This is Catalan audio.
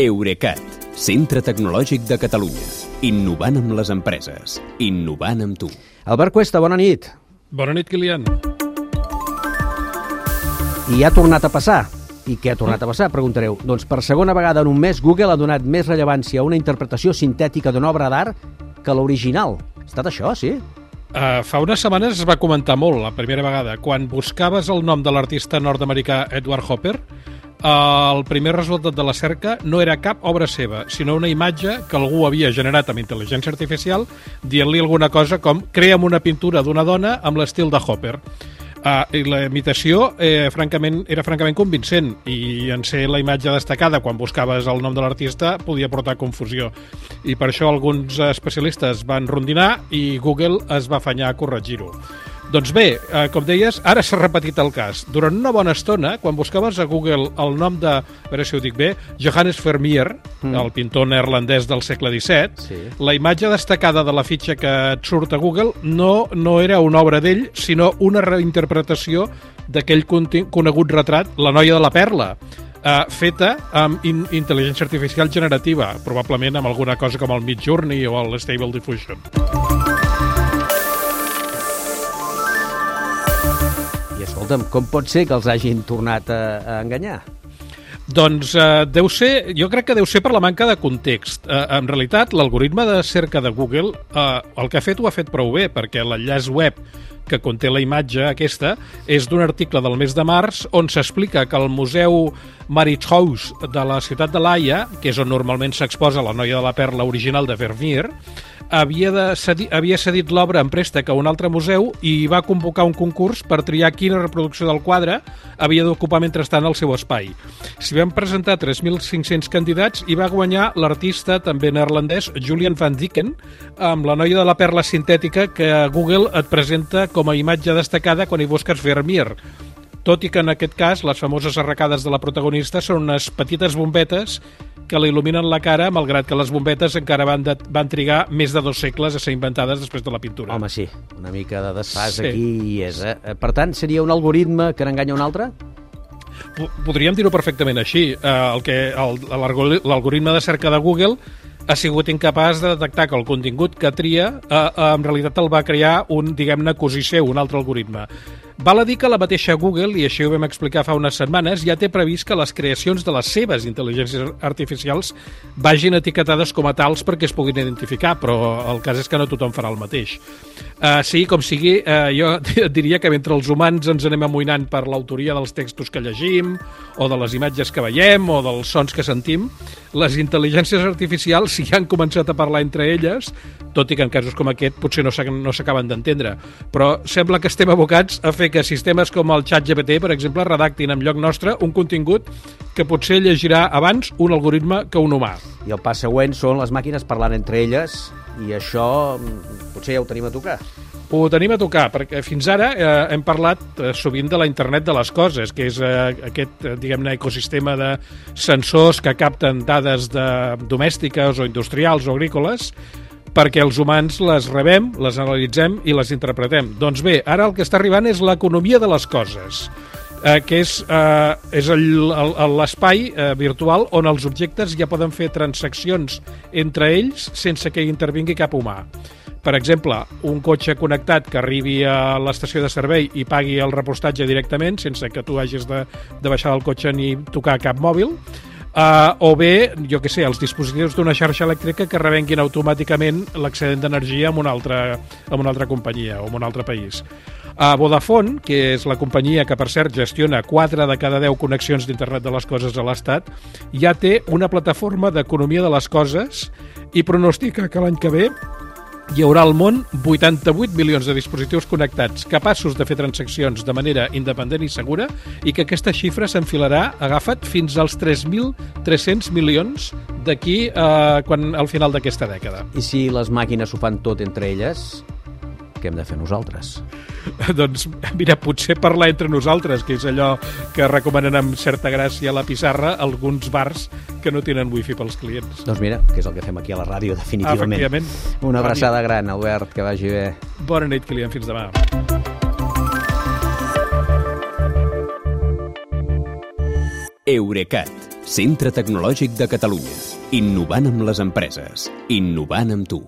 Eurecat, centre tecnològic de Catalunya. Innovant amb les empreses. Innovant amb tu. Albert Cuesta, bona nit. Bona nit, Kilian. I ha tornat a passar. I què ha tornat a passar, preguntareu? Doncs per segona vegada en un mes Google ha donat més rellevància a una interpretació sintètica d'una obra d'art que l'original. Ha estat això, sí? Uh, fa unes setmanes es va comentar molt, la primera vegada. Quan buscaves el nom de l'artista nord-americà Edward Hopper, el primer resultat de la cerca no era cap obra seva, sinó una imatge que algú havia generat amb intel·ligència artificial dient-li alguna cosa com crea'm una pintura d'una dona amb l'estil de Hopper. Uh, i la imitació eh, francament, era francament convincent i en ser la imatge destacada quan buscaves el nom de l'artista podia portar confusió i per això alguns especialistes van rondinar i Google es va afanyar a corregir-ho. Doncs bé, eh, com deies, ara s'ha repetit el cas. Durant una bona estona, quan buscaves a Google el nom de, a veure si ho dic bé, Johannes Vermeer, mm. el pintor neerlandès del segle XVII, Sí. la imatge destacada de la fitxa que et surt a Google no, no era una obra d'ell, sinó una reinterpretació d'aquell conegut retrat, La noia de la perla, eh, feta amb in intel·ligència artificial generativa, probablement amb alguna cosa com el Midjourney o el Stable Diffusion. Escolta'm, com pot ser que els hagin tornat a, a enganyar? Doncs eh, deu ser, jo crec que deu ser per la manca de context. Eh, en realitat, l'algoritme de cerca de Google eh, el que ha fet ho ha fet prou bé, perquè l'enllaç web que conté la imatge aquesta és d'un article del mes de març on s'explica que el Museu Marithaus de la ciutat de l'Haia, que és on normalment s'exposa la noia de la perla original de Vermeer, havia, de cedir, havia cedit l'obra en préstec a un altre museu i va convocar un concurs per triar quina reproducció del quadre havia d'ocupar mentrestant el seu espai. S'hi van presentar 3.500 candidats i va guanyar l'artista també neerlandès Julian van Dicken amb la noia de la perla sintètica que Google et presenta com a imatge destacada quan hi busques Vermeer tot i que en aquest cas les famoses arracades de la protagonista són unes petites bombetes que l'il·luminen la cara, malgrat que les bombetes encara van, de, van trigar més de dos segles a ser inventades després de la pintura. Home, sí, una mica de desfàs Sí. aquí hi és, eh? Per tant, seria un algoritme que n'enganya un altre? Po- Podríem dir-ho perfectament així. Eh, L'algoritme de cerca de Google ha sigut incapaç de detectar que el contingut que tria eh, eh, en realitat el va crear un, diguem-ne, cosí seu, un altre algoritme. Val a dir que la mateixa Google, i això ho vam explicar fa unes setmanes, ja té previst que les creacions de les seves intel·ligències artificials vagin etiquetades com a tals perquè es puguin identificar, però el cas és que no tothom farà el mateix. Uh, sí, com sigui, uh, jo et diria que mentre els humans ens anem amoïnant per l'autoria dels textos que llegim, o de les imatges que veiem, o dels sons que sentim, les intel·ligències artificials, si ja han començat a parlar entre elles, tot i que en casos com aquest potser no s'ac- no s'acaben d'entendre, però sembla que estem abocats a fer que sistemes com el xat GPT, per exemple, redactin en lloc nostre un contingut que potser llegirà abans un algoritme que un humà. I el pas següent són les màquines parlant entre elles i això mm, potser ja ho tenim a tocar. Ho tenim a tocar, perquè fins ara eh, hem parlat eh, sovint de la internet de les coses, que és eh, aquest, eh, diguem-ne, ecosistema de sensors que capten dades de, domèstiques o industrials o agrícoles, perquè els humans les rebem, les analitzem i les interpretem. Doncs bé, ara el que està arribant és l'economia de les coses, eh, que és, eh, és l'espai eh, virtual on els objectes ja poden fer transaccions entre ells sense que hi intervingui cap humà. Per exemple, un cotxe connectat que arribi a l'estació de servei i pagui el repostatge directament, sense que tu hagis de, de baixar del cotxe ni tocar cap mòbil, Uh, o bé, jo que sé, els dispositius d'una xarxa elèctrica que revenguin automàticament l'excedent d'energia amb, una altra, amb una altra companyia o en un altre país. Uh, Vodafone, que és la companyia que, per cert, gestiona 4 de cada 10 connexions d'internet de les coses a l'Estat, ja té una plataforma d'economia de les coses i pronostica que l'any que ve hi haurà al món 88 milions de dispositius connectats capaços de fer transaccions de manera independent i segura i que aquesta xifra s'enfilarà, agafa't, fins als 3.300 milions d'aquí eh, quan al final d'aquesta dècada. I si les màquines ho fan tot entre elles, què hem de fer nosaltres? doncs, mira, potser parlar entre nosaltres, que és allò que recomanen amb certa gràcia a la pissarra alguns bars que no tenen wifi pels clients. Doncs mira, que és el que fem aquí a la ràdio, definitivament. Efectivament. Una abraçada gran, Albert, que vagi bé. Bona nit, client. Fins demà. Eurecat, Centre Tecnològic de Catalunya. Innovant amb les empreses. Innovant amb tu.